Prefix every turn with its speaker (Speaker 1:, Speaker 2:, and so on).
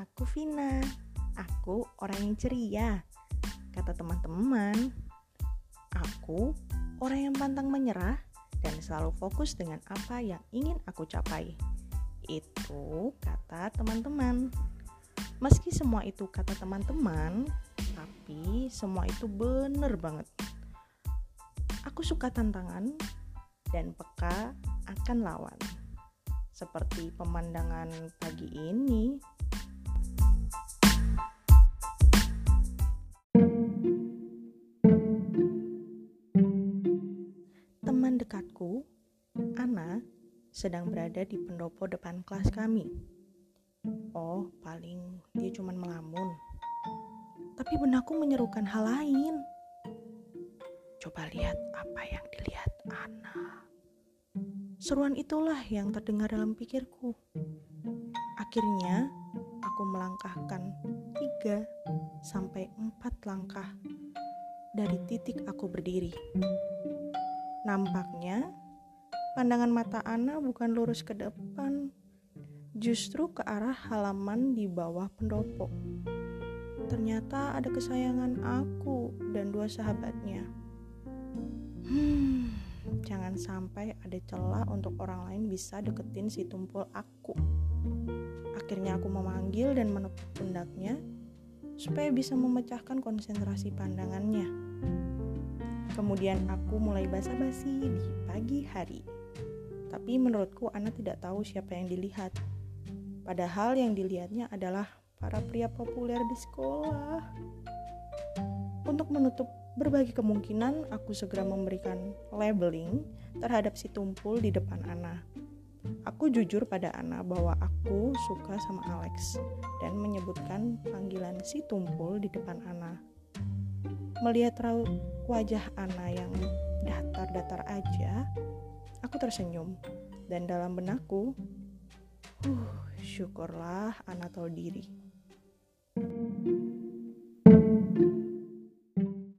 Speaker 1: aku Vina. Aku orang yang ceria. Kata teman-teman, aku orang yang pantang menyerah dan selalu fokus dengan apa yang ingin aku capai. Itu kata teman-teman. Meski semua itu kata teman-teman, tapi semua itu bener banget. Aku suka tantangan dan peka akan lawan. Seperti pemandangan pagi ini. Dekatku, Ana, sedang berada di pendopo depan kelas kami. Oh, paling dia cuma melamun. Tapi benakku menyerukan hal lain. Coba lihat apa yang dilihat Ana. Seruan itulah yang terdengar dalam pikirku. Akhirnya, aku melangkahkan tiga sampai empat langkah dari titik aku berdiri. Nampaknya, pandangan mata Ana bukan lurus ke depan, justru ke arah halaman di bawah pendopo. Ternyata ada kesayangan aku dan dua sahabatnya. Hmm, jangan sampai ada celah untuk orang lain bisa deketin si tumpul aku. Akhirnya aku memanggil dan menepuk pundaknya supaya bisa memecahkan konsentrasi pandangannya. Kemudian aku mulai basa-basi di pagi hari. Tapi menurutku Ana tidak tahu siapa yang dilihat. Padahal yang dilihatnya adalah para pria populer di sekolah. Untuk menutup berbagai kemungkinan, aku segera memberikan labeling terhadap si tumpul di depan Ana. Aku jujur pada Ana bahwa aku suka sama Alex dan menyebutkan panggilan si tumpul di depan Ana. Melihat raut wajah Ana yang datar-datar aja, aku tersenyum dan dalam benakku, uh, syukurlah Ana tahu diri.